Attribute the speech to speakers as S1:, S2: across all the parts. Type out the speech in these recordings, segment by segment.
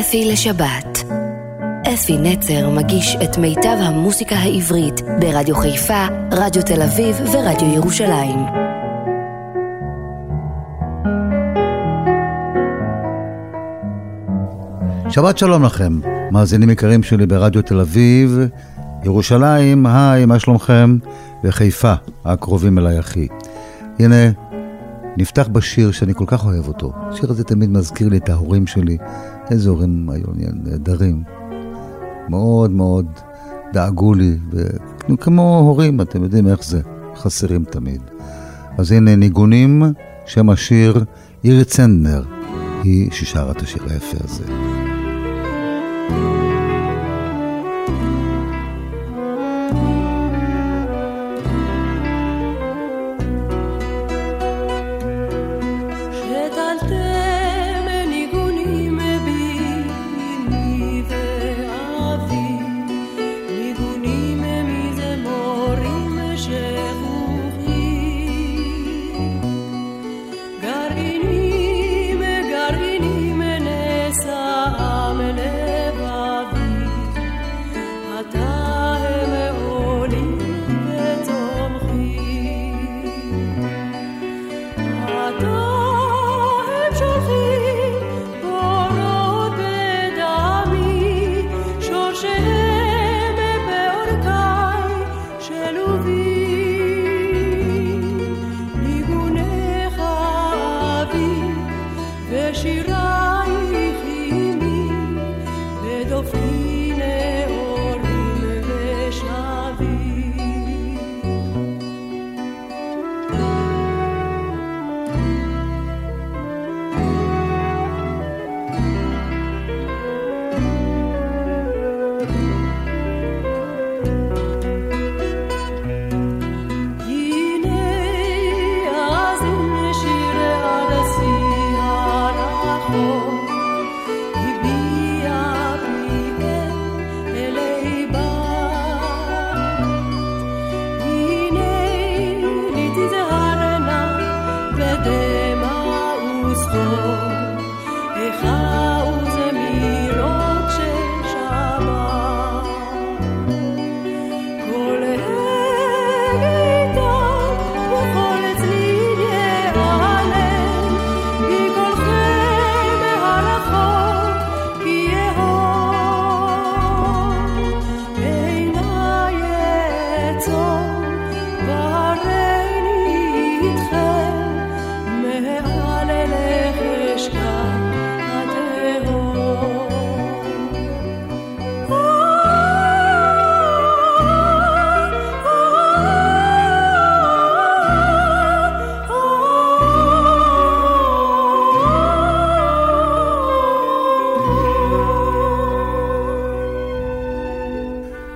S1: אפי לשבת. אפי נצר מגיש את מיטב המוסיקה העברית ברדיו חיפה, רדיו תל אביב ורדיו ירושלים.
S2: שבת שלום לכם, מאזינים יקרים שלי ברדיו תל אביב, ירושלים, היי, מה שלומכם? וחיפה, הקרובים אליי אחי. הנה, נפתח בשיר שאני כל כך אוהב אותו. השיר הזה תמיד מזכיר לי את ההורים שלי. איזה הורים היו נהדרים. מאוד מאוד דאגו לי, וכמו הורים, אתם יודעים איך זה, חסרים תמיד. אז הנה ניגונים, שם השיר אירי צנדנר, היא ששרה את השיר היפה הזה.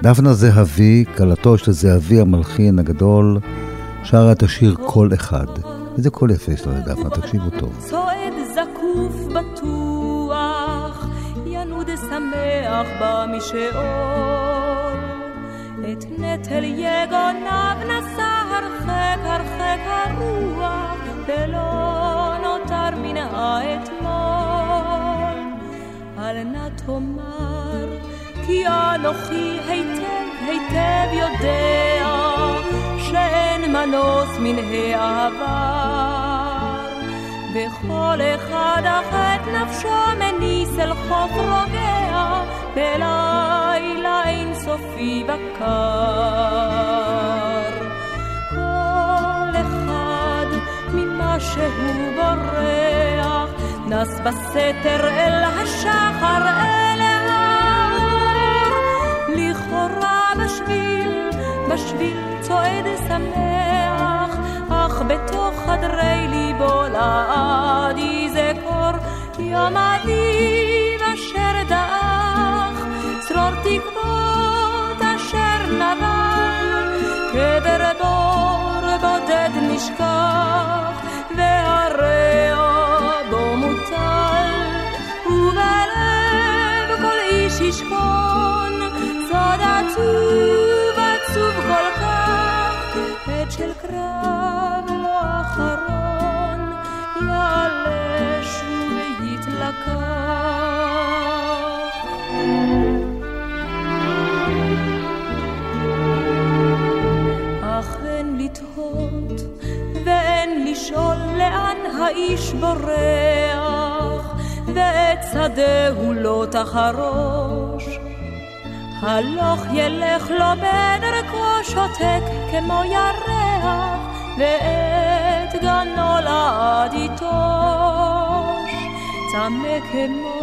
S2: דפנה זהבי, כלתו של זהבי המלחין הגדול, שרה את השיר "כל אחד". איזה קול יפה יש לו לדפנה, תקשיבו טוב.
S3: צועד זקוף בטוח, ינוד שמח במשעול. את נטל יגוניו נשא הרחק הרחק הרוח, ולא נותר מן האתמול. אל נא תאמר כי אנוכי היטב היטב יודע שאין מנוס מן העבר. וכל אחד אך את נפשו מניס אל חוף רוגע בלילה אינסופי בקר. כל אחד ממה שהוא בורח נס בסתר אל השחר אל בשביל, בשביל צועד שמח, אך בתוך חדרי ליבו לעד יזכור יום אביב אשר דעך, צרור תקוות אשר נבל, קבר האיש
S2: בורח, ואת שדהו לא תחרוש. הלוך ילך לו בין ערכו שותק כמו ירח, ואת גנו לעד יטוש. צמא כמו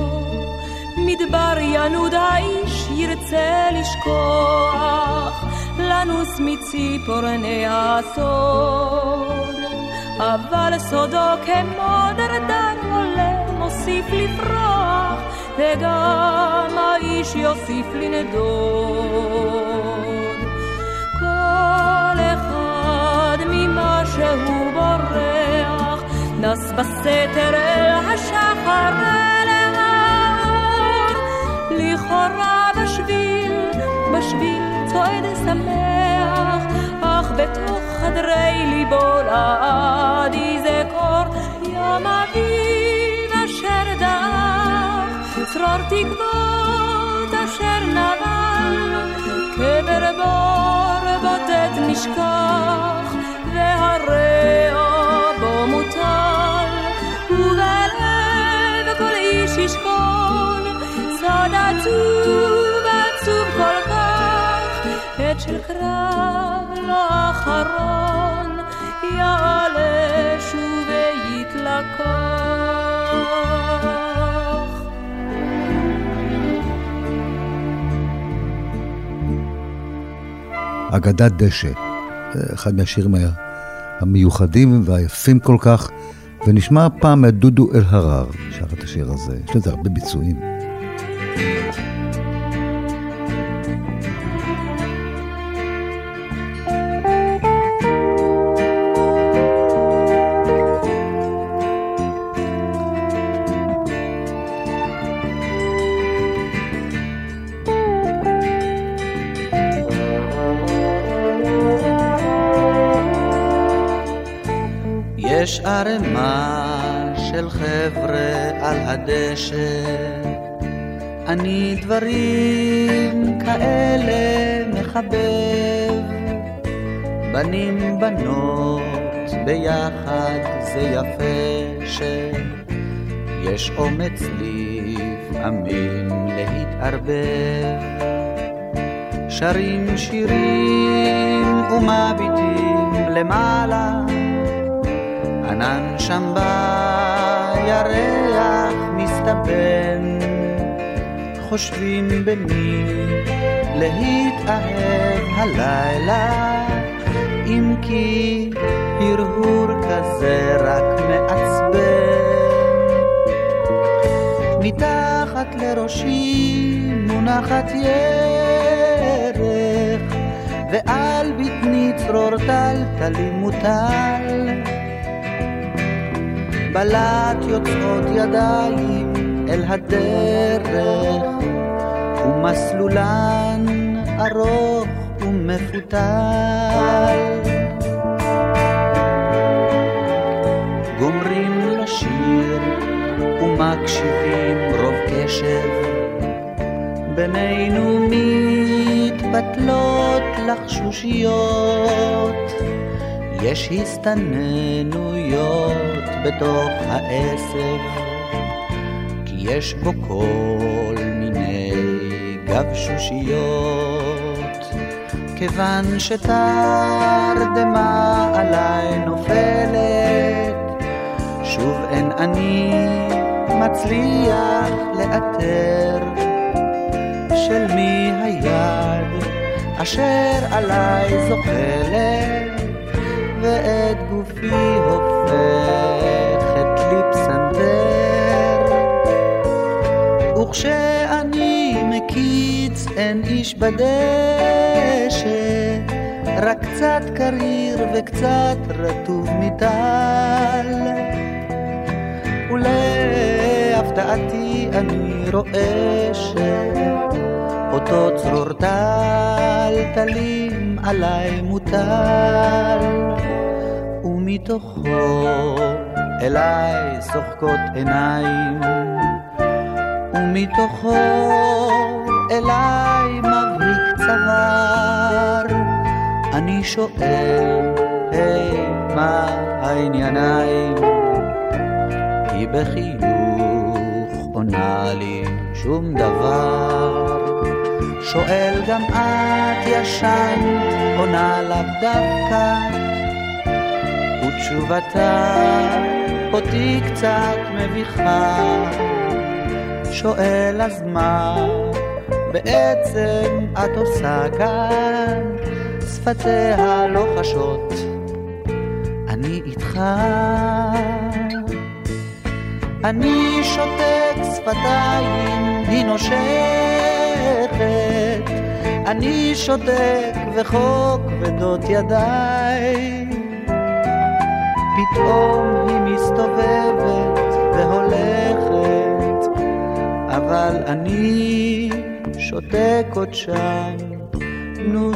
S2: מדבר ינוד האיש ירצה לשכוח, לנוס מציפורני הסוד. אבל סודו כמו דרדר עולה, מוסיף לפרוח, וגם האיש יוסיף לנדוד. בורח, נס בסתר אל השחר אל האור. לכאורה בשביל, בשביל צועד שמח, אך בתוך חדרי ליבו לעד יזכור יום אביב אשר דאח, צרור תקוות אשר נבל, קבר בור בודד נשכח, עצוב עצוב כל כך, עת של קרב לא אחרון, יעלה שוב ויתלקח.
S4: אגדת דשא, אחד מהשירים המיוחדים והיפים כל כך, ונשמע הפעם את דודו אלהרר, שר את השיר הזה, יש לזה הרבה ביצועים.
S5: יש דברים כאלה מחבב. בנים בנות ביחד זה יפה שיש אומץ לפעמים להתערבב. שרים שירים ומביטים למעלה ענן שם בירח מסתבן, חושבים במי להתאהב הלילה, אם כי הרהור כזה רק מעצבן. מתחת לראשי מונחת ירך, ועל בטני צרור טלטלי מוטל. בלט יוצאות ידיים אל הדרך, ומסלולן ארוך ומפותל. גומרים לשיר ומקשיבים רוב קשב, בינינו מתבטלות לחשושיות. יש הסתננויות בתוך העשב, כי יש בו כל גבשושיות. כיוון שתרדמה עליי נופלת, שוב אין אני מצליח לאתר של מי היד אשר עליי זוחלת. ואת גופי הופכת לי פסנתר. מקיץ אין איש בדשא, רק קצת קריר וקצת רטוב מטל. ולהפתעתי אני רואה שאותו צרור טלטלים עליי מוטל. ומתוכו אליי שוחקות עיניים, ומתוכו אליי מבריק צוואר. אני שואל, היי, מה הענייניים? היא בחיוך עונה לי שום דבר. שואל גם את ישנת, עונה לאו דווקא, ותשובתה אותי קצת מביכה. שואל אז מה בעצם את עושה כאן? שפתיה לא חשות, אני איתך. אני שותק שפתיים, היא נושכת. אני שותק וחוק כבדות ידיי. פתאום היא מסתובבת והולכת, אבל אני שותק עוד שם. נו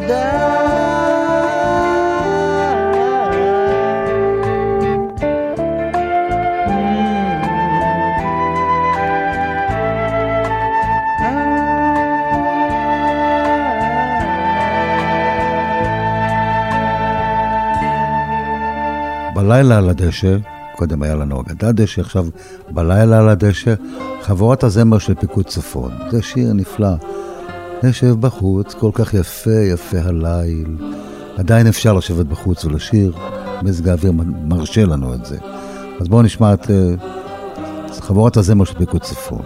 S4: בלילה על הדשא, קודם היה לנו אגדת דשא, עכשיו בלילה על הדשא, חבורת הזמר של פיקוד צפון. זה שיר נפלא. נשב בחוץ, כל כך יפה, יפה הליל. עדיין אפשר לשבת בחוץ ולשיר, מזג האוויר מרשה לנו את זה. אז בואו נשמע את uh, חבורת הזמר של פיקוד צפון.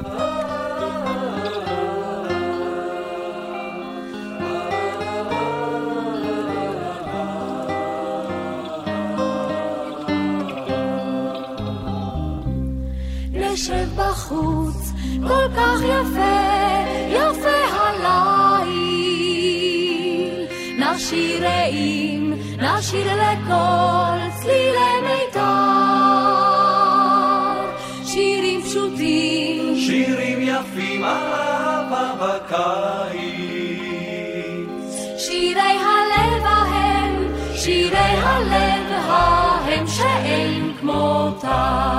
S2: lontano.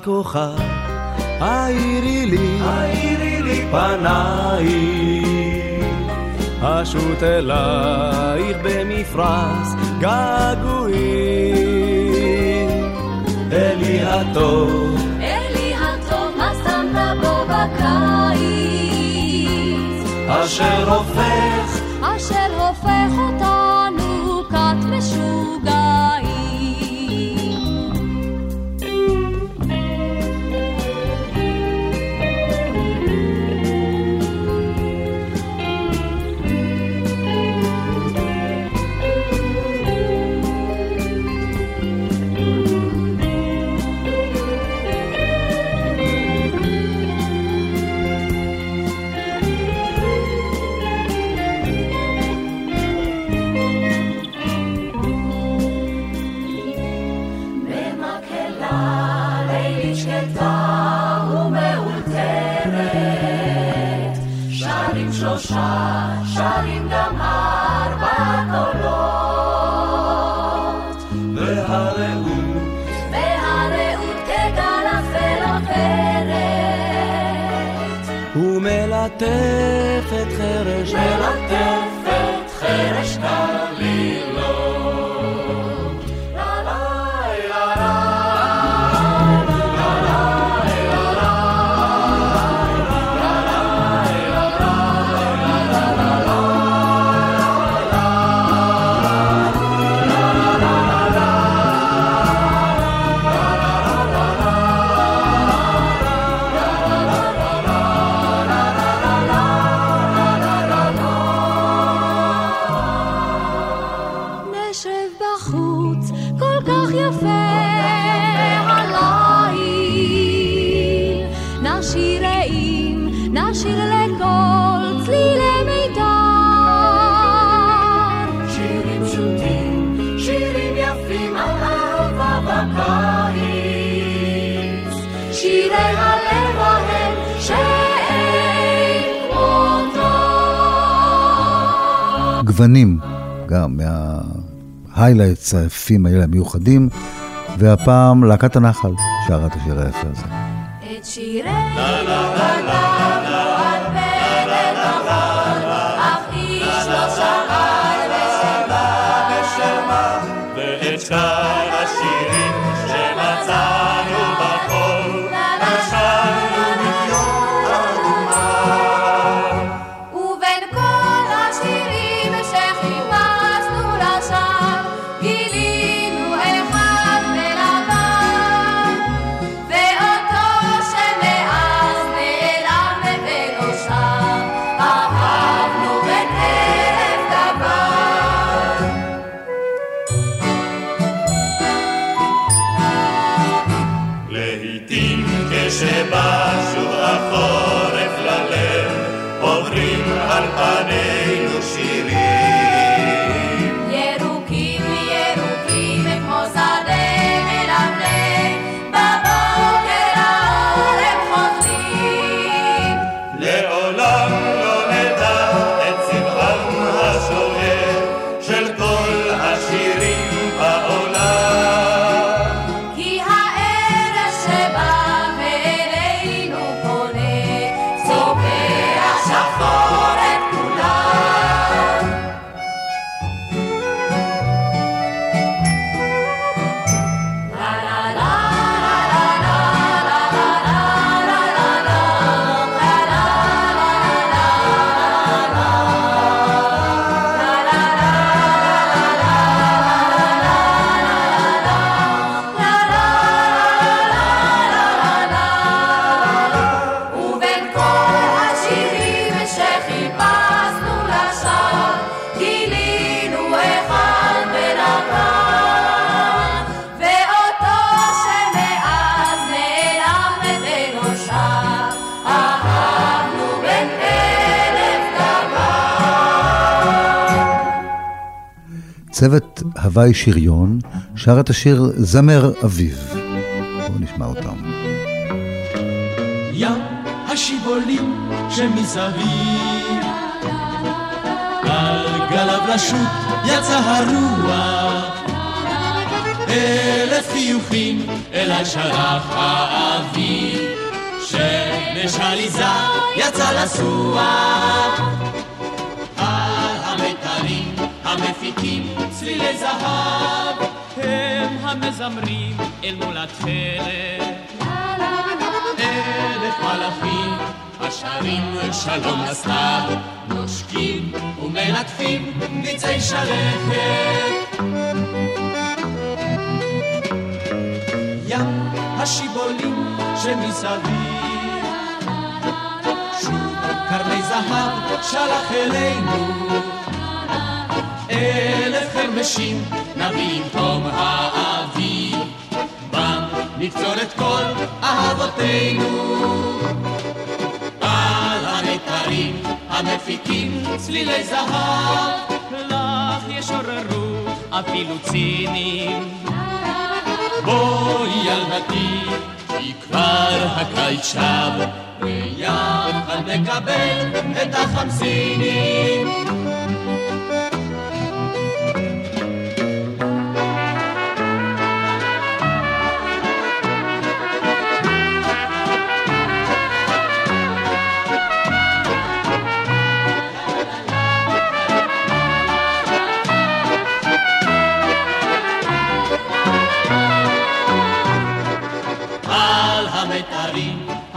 S6: כיפת כוכב, האירי לי, האירי לי פנייך, אשוט אלייך במפרש געגועים. אלי הטוב,
S2: אלי הטוב, מה שמת בו בקיץ?
S6: אשר הופך מההיילייטס היפים האלה המיוחדים, והפעם להקת הנחל שרה את השיר היפה הזה. הוואי שריון שר את השיר זמר אביב. בואו נשמע אותם.
S7: ים השיבולים שמסביב. על לשוט יצא הרוח, אלף חיוכים אליי שלח האביב, שמש עליזה יצא לסוח. על המיתרים המפיקים צלילי זהב, הם המזמרים אל מול התכלת. אלף מלאכים השרים שלום לסתיו, נושקים ומלטפים ניצי שלכת. ים השיבולים שמסביב, שוב קרני זהב שלח אלינו. אלף חרמשים נביא עם תום האביב, בם נקצור את כל אהבותינו. על המיתרים המפיקים צלילי זהב, לך ישוררו אפילו צינים. בואי ילדתי, כי כבר הקיץ שב, ויחד נקבל את החמסינים.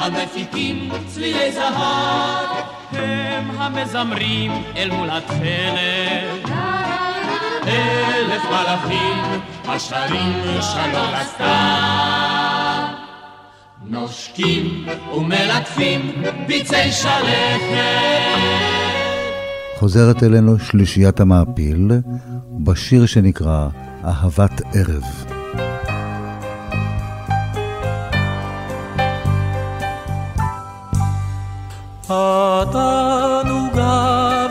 S7: המפיקים צלילי זהב, הם המזמרים אל מול התכלת. אלף מלאכים השרים שלום לסתיו, נושקים ומלטפים ביצי שלכת.
S6: חוזרת אלינו שלישיית המעפיל בשיר שנקרא אהבת ערב.
S8: התענוגה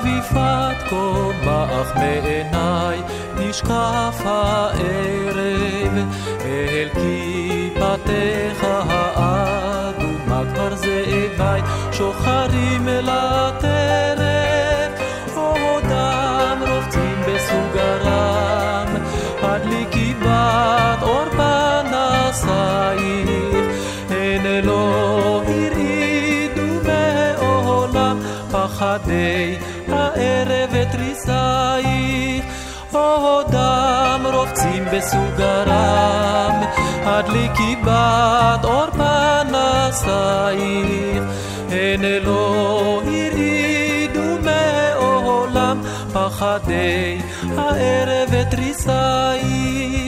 S8: ויפת קומה אך מעיניי נשקף הערב אל כיפתך האדומה. כבר זאביי שוחרים אל בסוגרם הדליקי בת אור פנסייך הן לא הרעידו מעולם פחדי הערב ותריסייך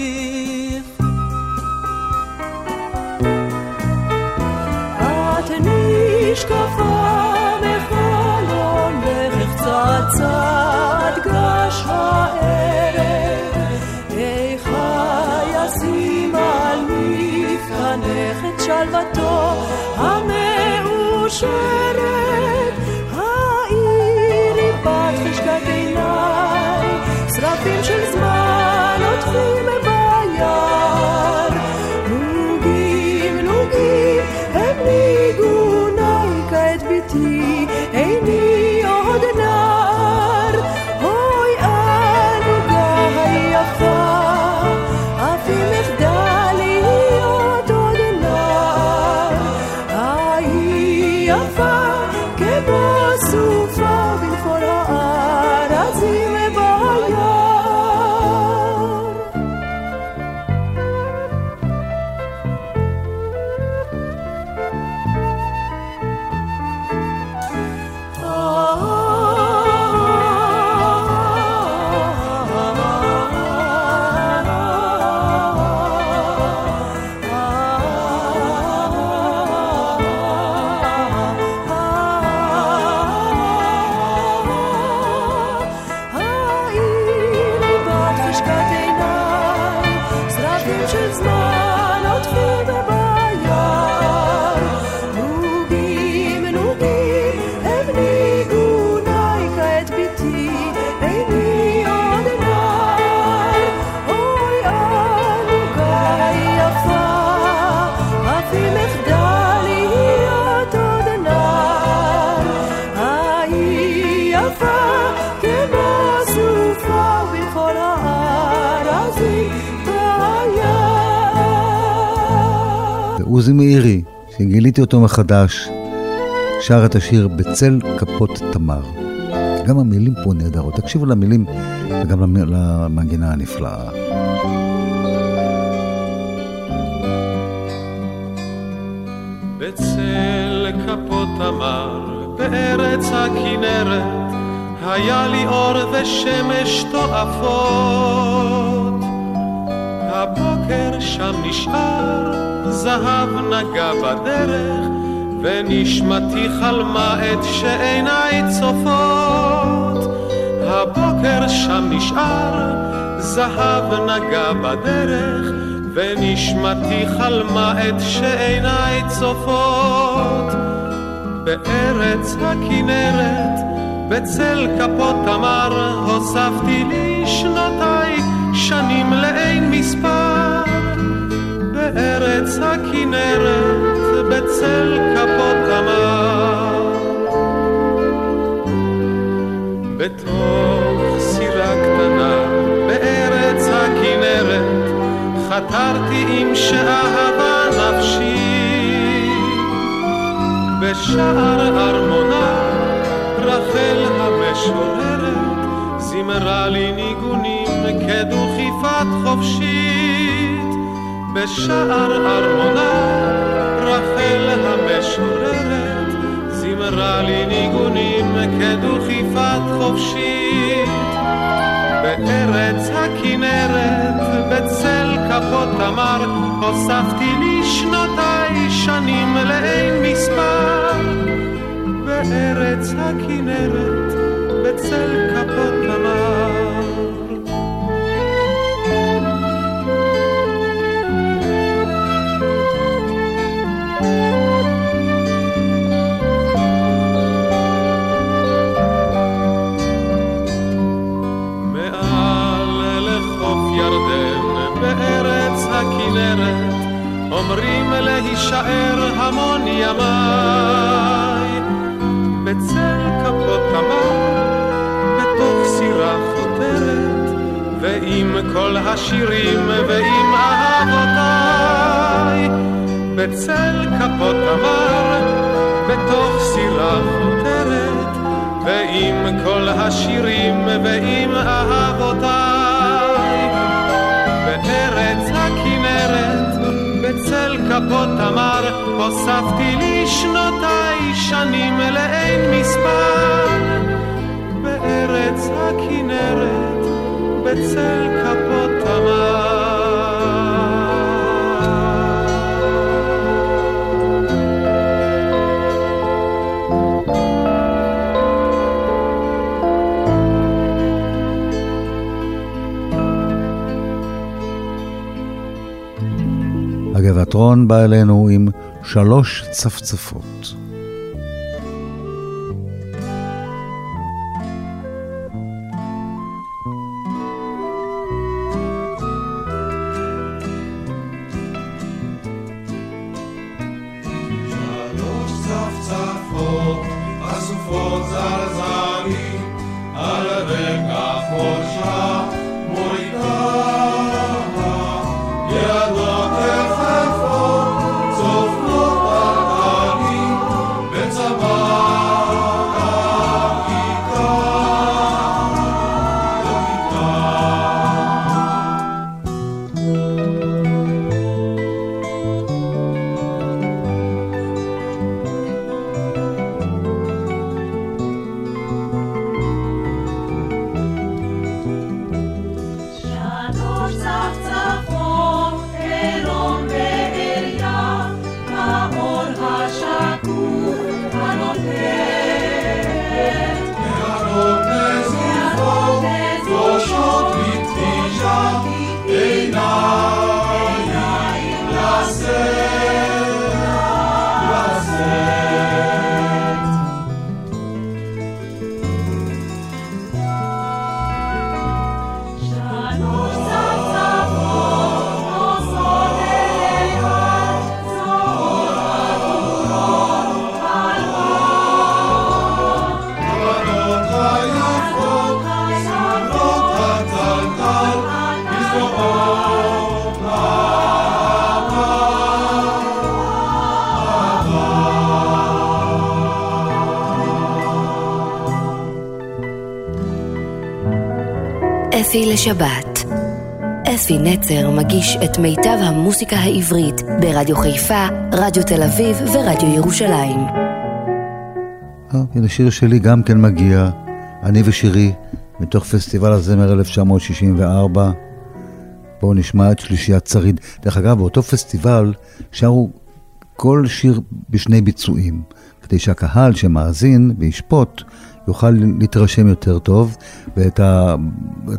S4: ועוזי מאירי, שגיליתי אותו מחדש, שר את השיר בצל כפות תמר. גם המילים פה נהדרות, תקשיבו למילים וגם למ- למנגינה הנפלאה.
S8: בצל כפות תמר, בארץ הכנרת, היה לי אור ושמש תועפות. הבוקר שם נשאר, זהב נגע בדרך, ונשמתי חלמה את שעיניי צופות. הבוקר שם נשאר, זהב נגע בדרך, ונשמתי חלמה את שעיניי צופות. בארץ הכנרת, בצל כפות תמר, הוספתי לי שנותיי, שנים לאין מספר. בארץ הכנרת, בצל כפות תמר. בתוך סירה קטנה, בארץ הכנרת, חתרתי עם שאהבה נפשי. בשער ארמונה, רחל המשוררת, זימרה לי ניגונים כדוכיפת חופשית. בשער ארמונה, רחל המשוררת, זימרה לי ניגונים כדוכיפת חופשית. בארץ הכנרת, בצל כפות תמר, הוספתי לי שנותיי שנים לאין מספר. בארץ הכנרת, בצל כפות תמר. הכנרת, אומרים להישאר המון ימי. בצל כפות המים, בתוך סירה חותרת, ועם כל השירים ועם אהבותיי. בצל כפות המים, בתוך סירה חותרת, ועם כל השירים ועם אהבותיי. בארץ בצל כפות המר, הוספתי לי שנותיי שנים לאין מספר. בארץ הכנרת, בצל כפות תמר.
S4: הגבעתרון בא אלינו עם שלוש צפצפות.
S1: אפי לשבת. אפי נצר מגיש את מיטב המוסיקה העברית ברדיו חיפה, רדיו תל אביב ורדיו ירושלים.
S4: אה, הנה שיר שלי גם כן מגיע, אני ושירי, מתוך פסטיבל הזמר 1964. בואו נשמע את שלישיית שריד. דרך אגב, באותו פסטיבל שרו כל שיר בשני ביצועים, כדי שהקהל שמאזין וישפוט יוכל להתרשם יותר טוב. ואת ה...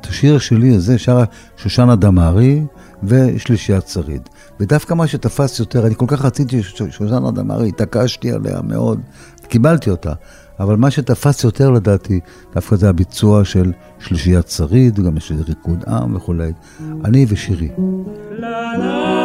S4: השיר שלי הזה שרה שושנה דמארי ושלישיית שריד. ודווקא מה שתפס יותר, אני כל כך רציתי ששושנה דמארי, התעקשתי עליה מאוד, קיבלתי אותה. אבל מה שתפס יותר לדעתי, דווקא זה הביצוע של שלישיית שריד, גם יש ריקוד עם וכולי. אני ושירי. לה לה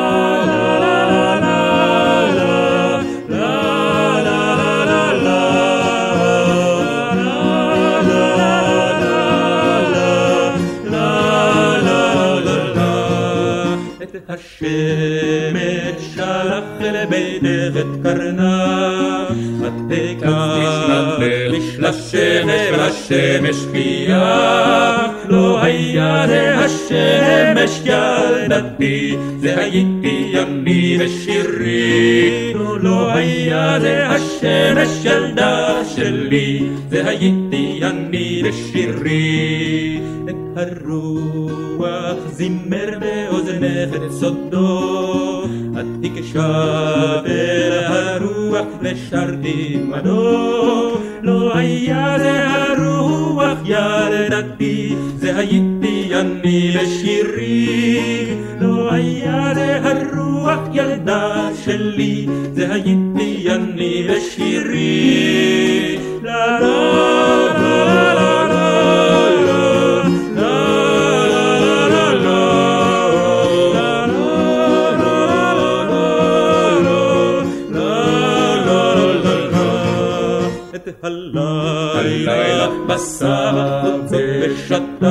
S9: השמש שלח לביתך את קרנה, ותקץ לשלשך השמש חייה, לא היה זה השמש ילדתי, זה הייתי אני ושירי, לא היה זה השמש ילדה שלי, זה הייתי אני ושירי. הרוח זימר באוזנך את סודו, את תקשב אל הרוח ושרתי עמדו. לא היה זה הרוח ילדתי, זה הייתי אני ושירי. לא היה זה הרוח ילדה שלי, זה הייתי אני ושירי. לה לה לה הלילה בסך ושתק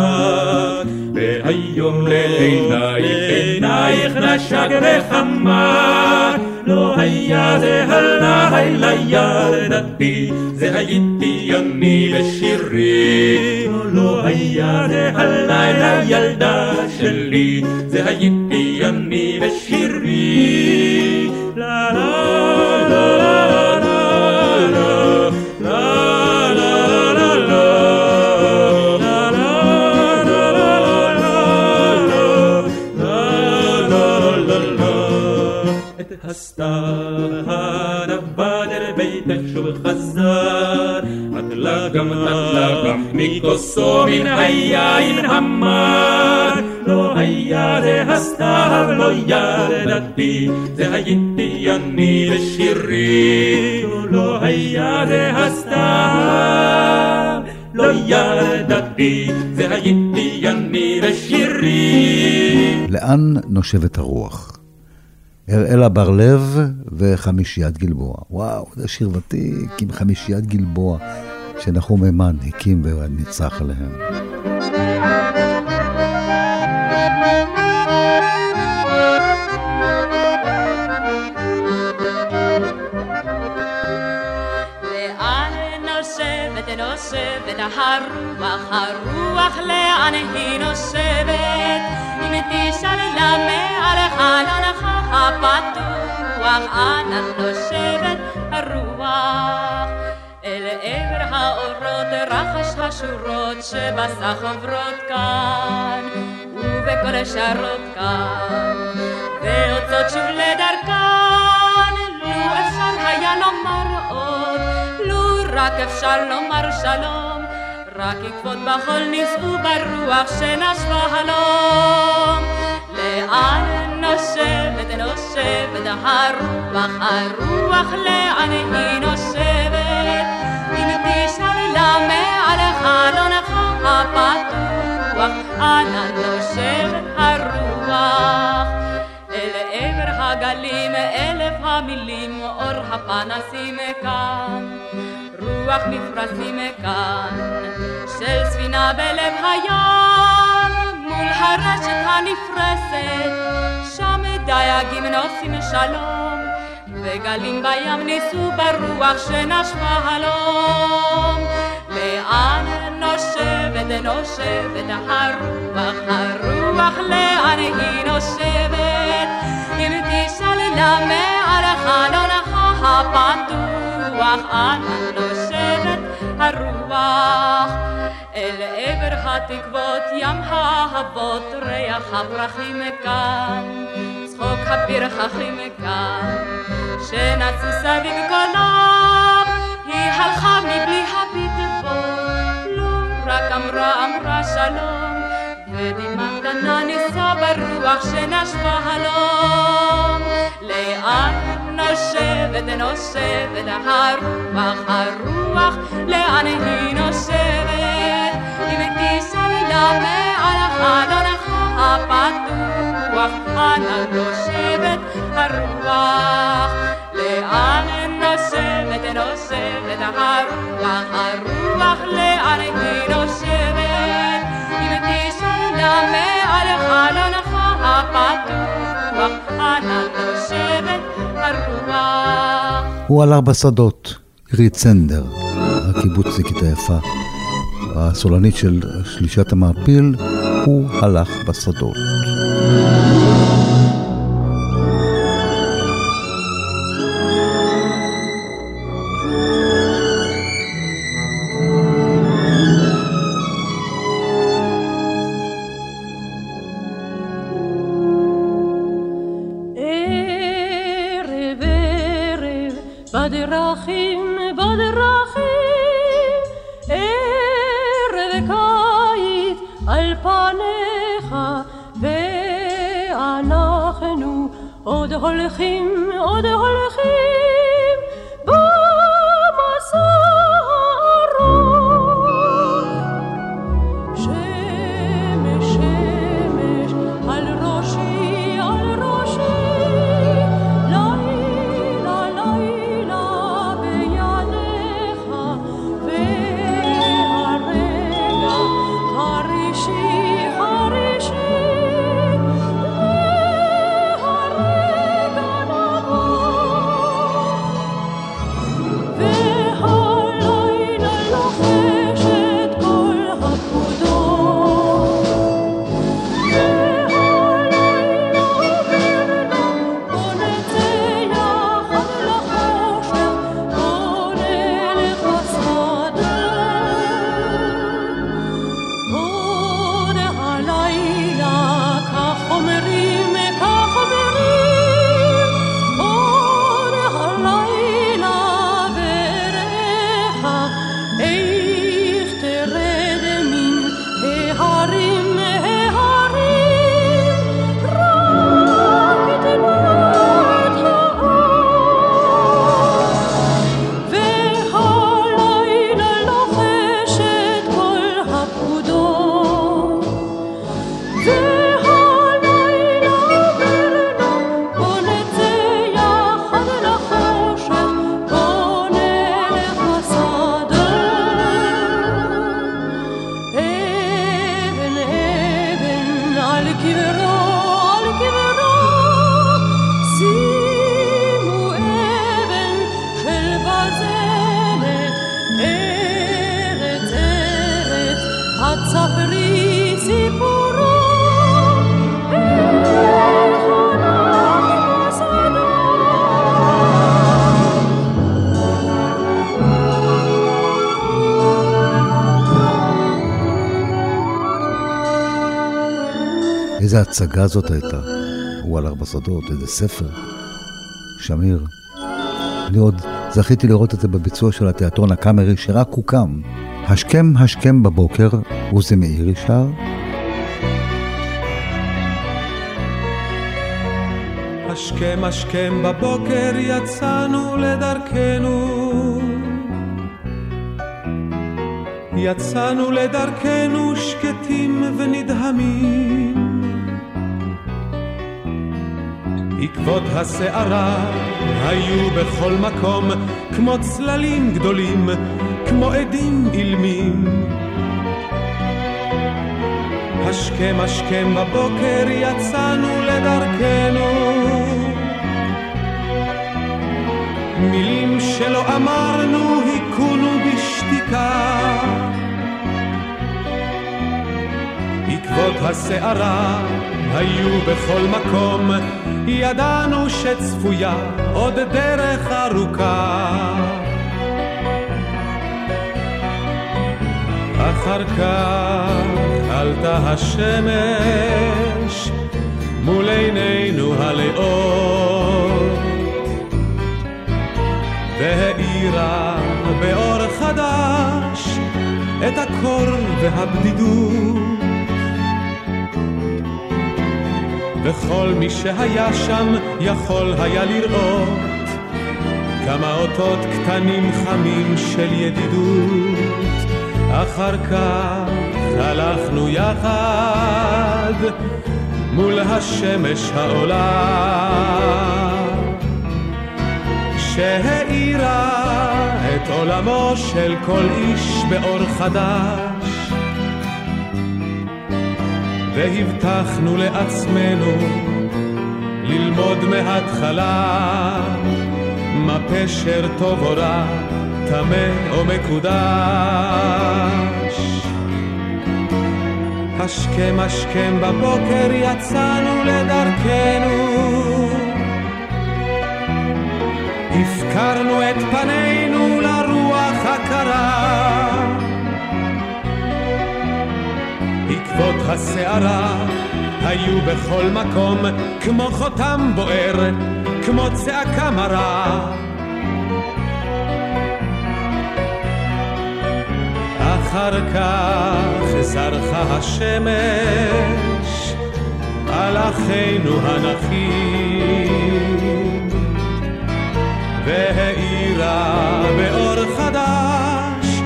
S9: והיום לעינייך, עינייך נשק וחמה. לא היה זה הלילה ילדתי, זה הייתי אני בשירי. לא היה זה הלילה ילדה שלי, זה הייתי אני הסתיו הנבדר ביתך שוב חזר, עטלה גם עטלה גם מכוסו מן היין המר. לא היה הסתיו, לא ידעתי, זה הייתי אני בשירי. לא היה הסתיו, לא ידעתי, זה הייתי אני בשירי.
S4: לאן נושבת הרוח? אראלה בר-לב וחמישיית גלבוע. וואו, זה שיר ותיק עם חמישיית גלבוע, שנחום מימן הקים וניצח עליהם.
S10: הרוח, הרוח לאן היא נושבת? אם תשאל למה על חלונך הפתוח, אנה נושבת הרוח? אל עבר האורות רחש השורות שבסך עוברות כאן, ובכל שרות כאן, ויוצאות שוב לדרכן, לו אפשר היה לומר עוד, לו רק אפשר לומר שלום, רק עקבות בחול נישאו ברוח שנשבה הלום. לאן נושבת, נושבת הרוח, הרוח לאן היא נושבת? אם תשאל למה על חלונך הפתוח, אנה נושבת הרוח? אל עבר הגלים אלף המילים, אור הפנסים כאן. רוח מפרשים כאן, של ספינה בלב הים, מול הרשת הנפרסת, שם דייגים נוסעים שלום, וגלים בים ניסו ברוח שנשבה הלום. לאן נושבת, נושבת הרוח, הרוח לאן היא נושבת? אם תשאל למה על חלונך הפתוח, אנה נושבת הרוח. אל עבר התקוות, ים האהבות, ריח הפרחים מכאן, צחוק הפרחחים מכאן, שנצו סביב היא הלכה מבלי הפתבות, לא רק אמרה אמרה שלום, ודמעה קטנה נישא ברוח שנשבה הלום. לאן נושבת נושבת הרוח הרוח לאן היא נושבת? אם תשאל למה על חלונך הפתוח אנה נושבת הרוח. לאן נושבת נושבת הרוח הרוח לאן היא נושבת למה על חלונך הפתוח אנה נושבת הרוח.
S4: הוא עלה בשדות, עירית צנדר, הקיבוצניקית היפה. הסולנית של שלישת המעפיל, הוא הלך בשדות. הצגה זאת הייתה. הוא הלך בשדות, איזה ספר. שמיר. אני עוד זכיתי לראות את זה בביצוע של התיאטרון הקאמרי שרק הוקם. השכם השכם בבוקר, עוזי מאירי שר.
S8: השכם השכם בבוקר יצאנו לדרכנו יצאנו לדרכנו שקטים ונדהמים עקבות הסערה היו בכל מקום כמו צללים גדולים, כמו עדים אילמים. השכם השכם בבוקר יצאנו לדרכנו מילים שלא אמרנו היכונו בשתיקה עקבות הסערה היו בכל מקום ידענו שצפויה עוד דרך ארוכה. אחר כך עלתה השמש מול עינינו הלאות והאירה באור חדש את הקור והבדידות וכל מי שהיה שם יכול היה לראות כמה אותות קטנים חמים של ידידות. אחר כך הלכנו יחד מול השמש העולה שהאירה את עולמו של כל איש באור חדש והבטחנו לעצמנו ללמוד מההתחלה מה פשר טוב או רע, טמא או מקודש. השכם השכם בבוקר יצאנו לדרכנו הפקרנו את פנינו לרוח הקרה עקבות הסערה היו בכל מקום כמו חותם בוער, כמו צעקה מרה. אחר כך זרחה השמש על אחינו הנכים והאירה באור חדש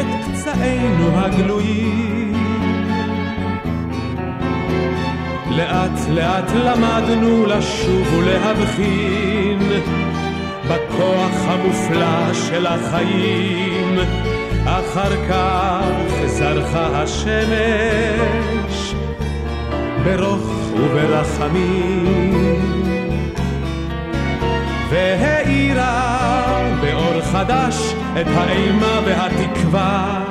S8: את פצעינו הגלויים לאט לאט למדנו לשוב ולהבחין בכוח המופלא של החיים. אחר כך זרחה השמש ברוך וברחמים. והאירה באור חדש את האימה והתקווה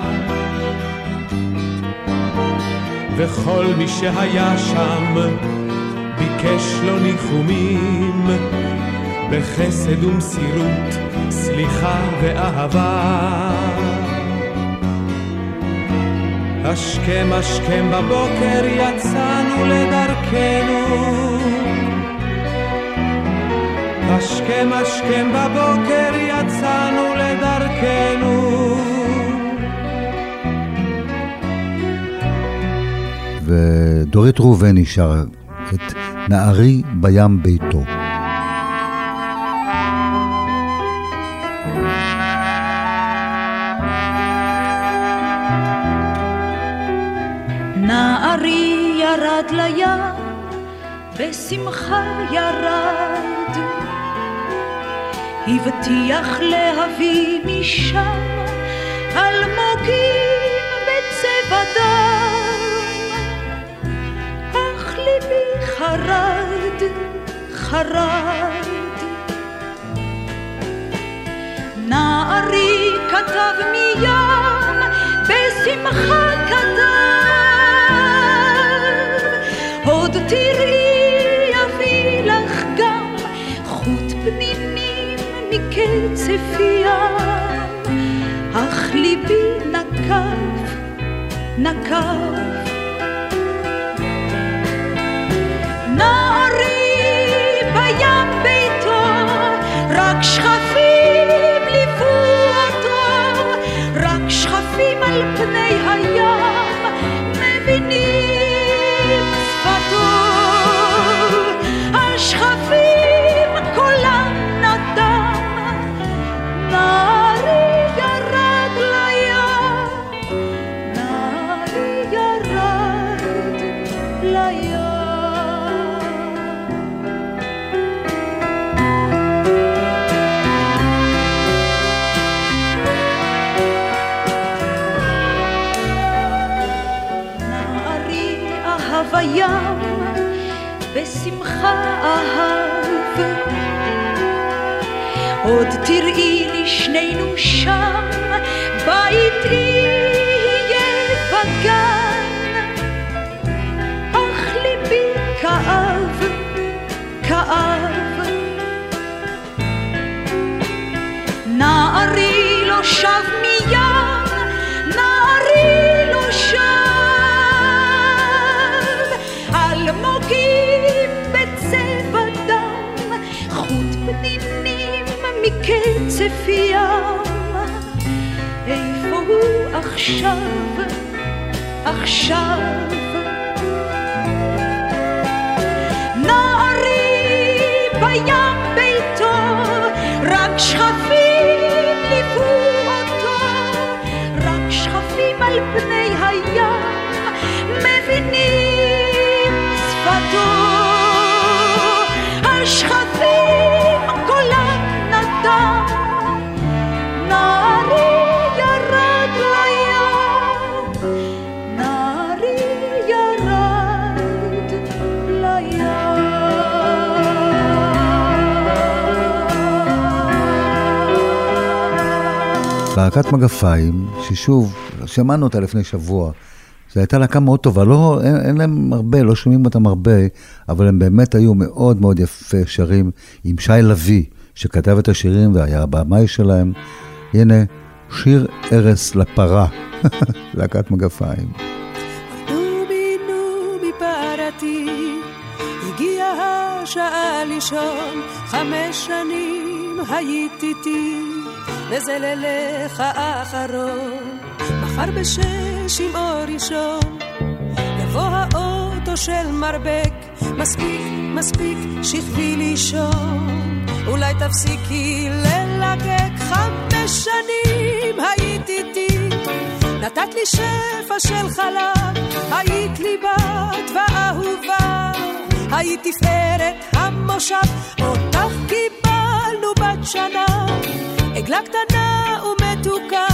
S8: וכל מי שהיה שם ביקש לו ניחומים. בחסד ומסירות, סליחה ואהבה. השכם השכם בבוקר יצאנו לדרכנו. השכם השכם בבוקר יצאנו לדרכנו
S4: ודורית ראובני שר את נערי בים ביתו.
S11: נערי ירד לים, בשמחה ירד. הבטיח להביא משם אלמוגים בצבע דם. חרד, חרד. נערי כתב מים, בשמחה כתב. עוד תראי אביא לך גם חוט פנינים מקצף ים, אך ליבי נקב, נקב. בשמחה אהב. עוד תראי לי שנינו שם, בית יהיה בגן. אך ליבי כאב, כאב. נערי לא שב מים, ים. איפה הוא עכשיו, עכשיו? נערי בים ביתו, רק שכפים ליוו אותו, רק שכפים על פני הים מבינים שפתו. השכפים
S4: להקת מגפיים, ששוב, שמענו אותה לפני שבוע. זו הייתה להקה מאוד טובה, לא, אין, אין להם הרבה, לא שומעים אותם הרבה, אבל הם באמת היו מאוד מאוד יפה שרים עם שי לביא, שכתב את השירים והיה הבמאי שלהם. הנה, שיר ארס לפרה, להקת מגפיים.
S12: השעה לישון, חמש שנים היית איתי, וזה לילך האחרון. מחר בשש עם אור ראשון, יבוא האוטו של מרבק, מספיק, מספיק, שכבי לישון. אולי תפסיקי ללקק, חמש שנים היית איתי. נתת לי שפע של חלב, היית לי בת ואהובה, היית תפארת המושב, אותך קיבלנו בת שנה, עגלה קטנה ומתוקה,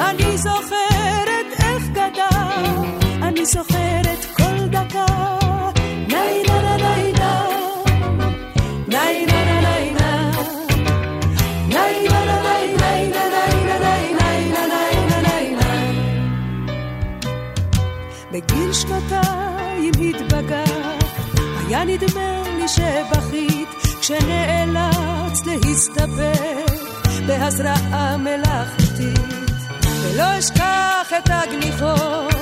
S12: אני זוכרת איך גדל, אני זוכרת כל דקה. ניי נה נה ניי נה, ניי נה נה ניי נה, ניי נה נה ניי ניי. בגיל שנתיים התבגרת, היה נדמה לי שבכית כשנאלצת להסתפק בהזרעה מלאכותית. ולא אשכח את הגניחות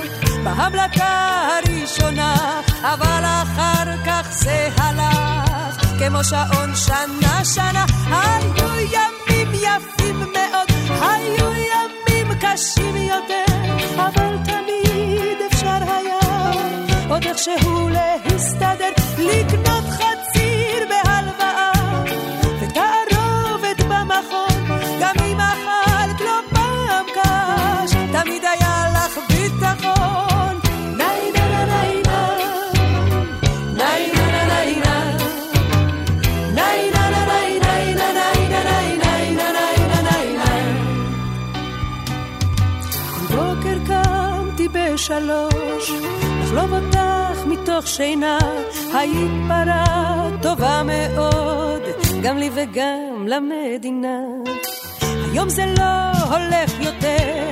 S12: בהבלקה הראשונה, אבל אחר כך זה הלך כמו שעון שנה שנה. היו ימים יפים מאוד, היו ימים קשים יותר, אבל תמיד אפשר היה עוד איכשהו להסתדר, לקנות חציר בשלוש, לחלוב אותך מתוך שינה, היית פרה טובה מאוד, גם לי וגם למדינה. היום זה לא הולך יותר,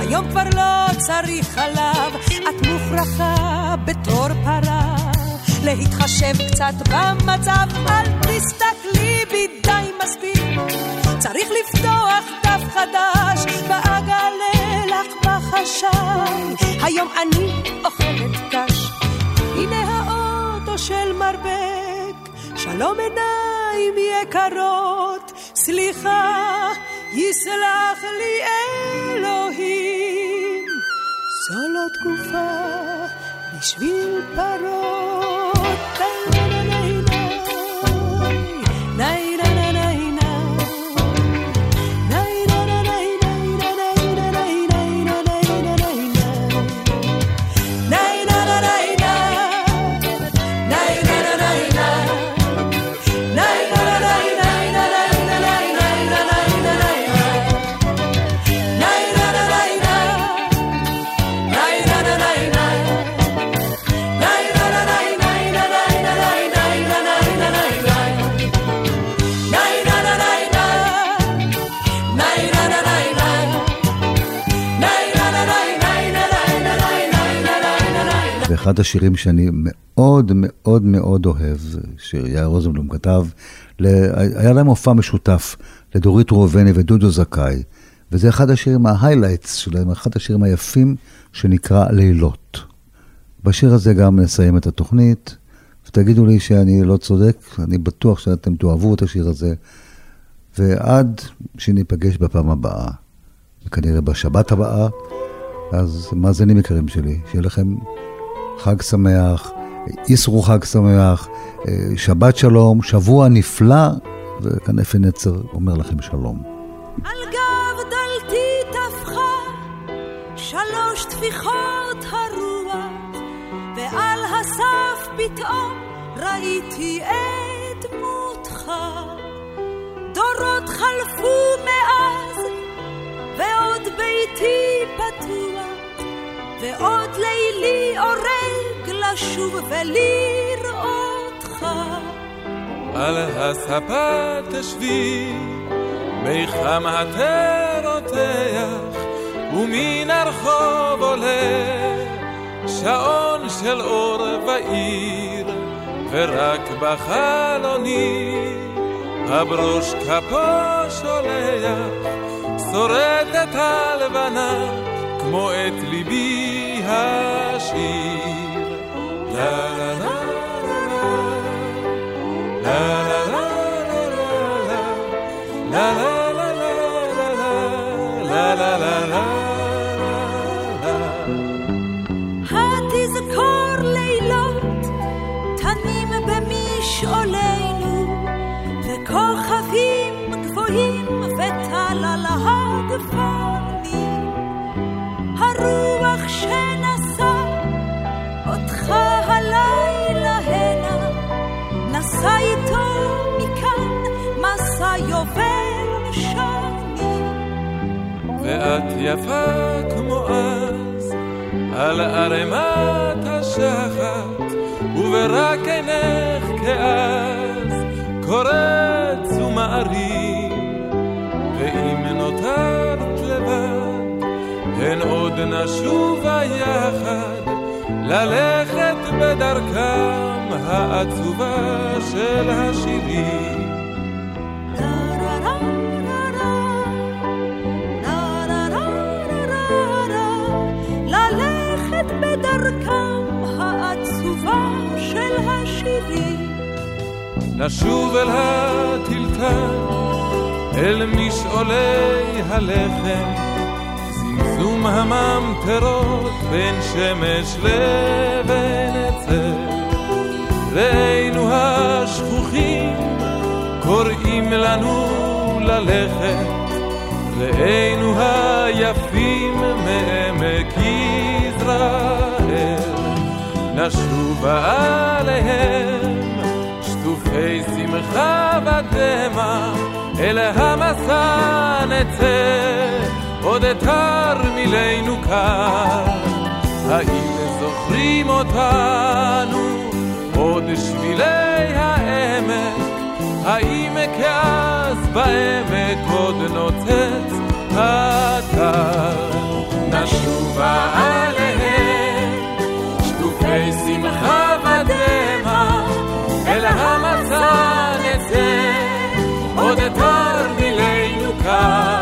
S12: היום כבר לא צריך חלב, את מוכרחה בתור פרה, להתחשב קצת במצב, אל תסתכלי בי די מספיק, צריך לפתוח דף חדש, ואגלה חשאי, היום אני אוכלת קש. הנה האוטו של מרבק, שלום עיניים יקרות, סליחה, יסלח לי אלוהים.
S11: זו לא תקופה בשביל פרות.
S4: ואחד השירים שאני מאוד מאוד מאוד אוהב, שיאיר רוזנבלום כתב, היה להם מופע משותף לדורית ראובני ודודו זכאי, וזה אחד השירים, ההיילייטס שלהם, אחד השירים היפים שנקרא לילות. בשיר הזה גם נסיים את התוכנית, ותגידו לי שאני לא צודק, אני בטוח שאתם תאהבו את השיר הזה, ועד שניפגש בפעם הבאה, כנראה בשבת הבאה, אז מאזינים יקרים שלי, שיהיה לכם חג שמח, איסרו חג שמח, אה, שבת שלום, שבוע נפלא, וכאן אפי נצר אומר לכם שלום.
S11: על גב דלתי טפחה שלוש טפיחות הרוח, ועל הסף פתאום ראיתי את דמותך. דורות חלפו מאז, ועוד ביתי פתוח, ועוד לילי אורג לשוב ולראותך.
S13: על הספה תשבי, מיחם התה רותח, ומן הרחוב עולה שעון של אור בעיר, ורק בחלוני הברוש כפו שולח, שורדת הלבנה כמו את ליבי השיר. לה לה לה
S11: התזכור
S13: ואת יפה כמו אז, על ערימת השחת, וברק עינך כאז, קורץ ומערים, ואם נותרת לבד, הן עוד נשובה יחד, ללכת בדרכם העצובה של השירים.
S11: של השירים.
S13: לשוב אל הטלטל, אל משעולי הלחם, זמזום הממטרות בין שמש לבין עצר. ראינו השכוחים קוראים לנו ללכת, ראינו היפים מעמק יזרעאל, נשובה עליהם, שטופי שמחה ודמע, אל המסע נצא, עוד אתר מילאנו כאן. האם זוכרים אותנו עוד שבילי העמק? האם כאז בעמק עוד נוצץ האתר? נשובה עליהם מרחב הדמע, אל המצא נצא, עוד אתר מילאנו כאן.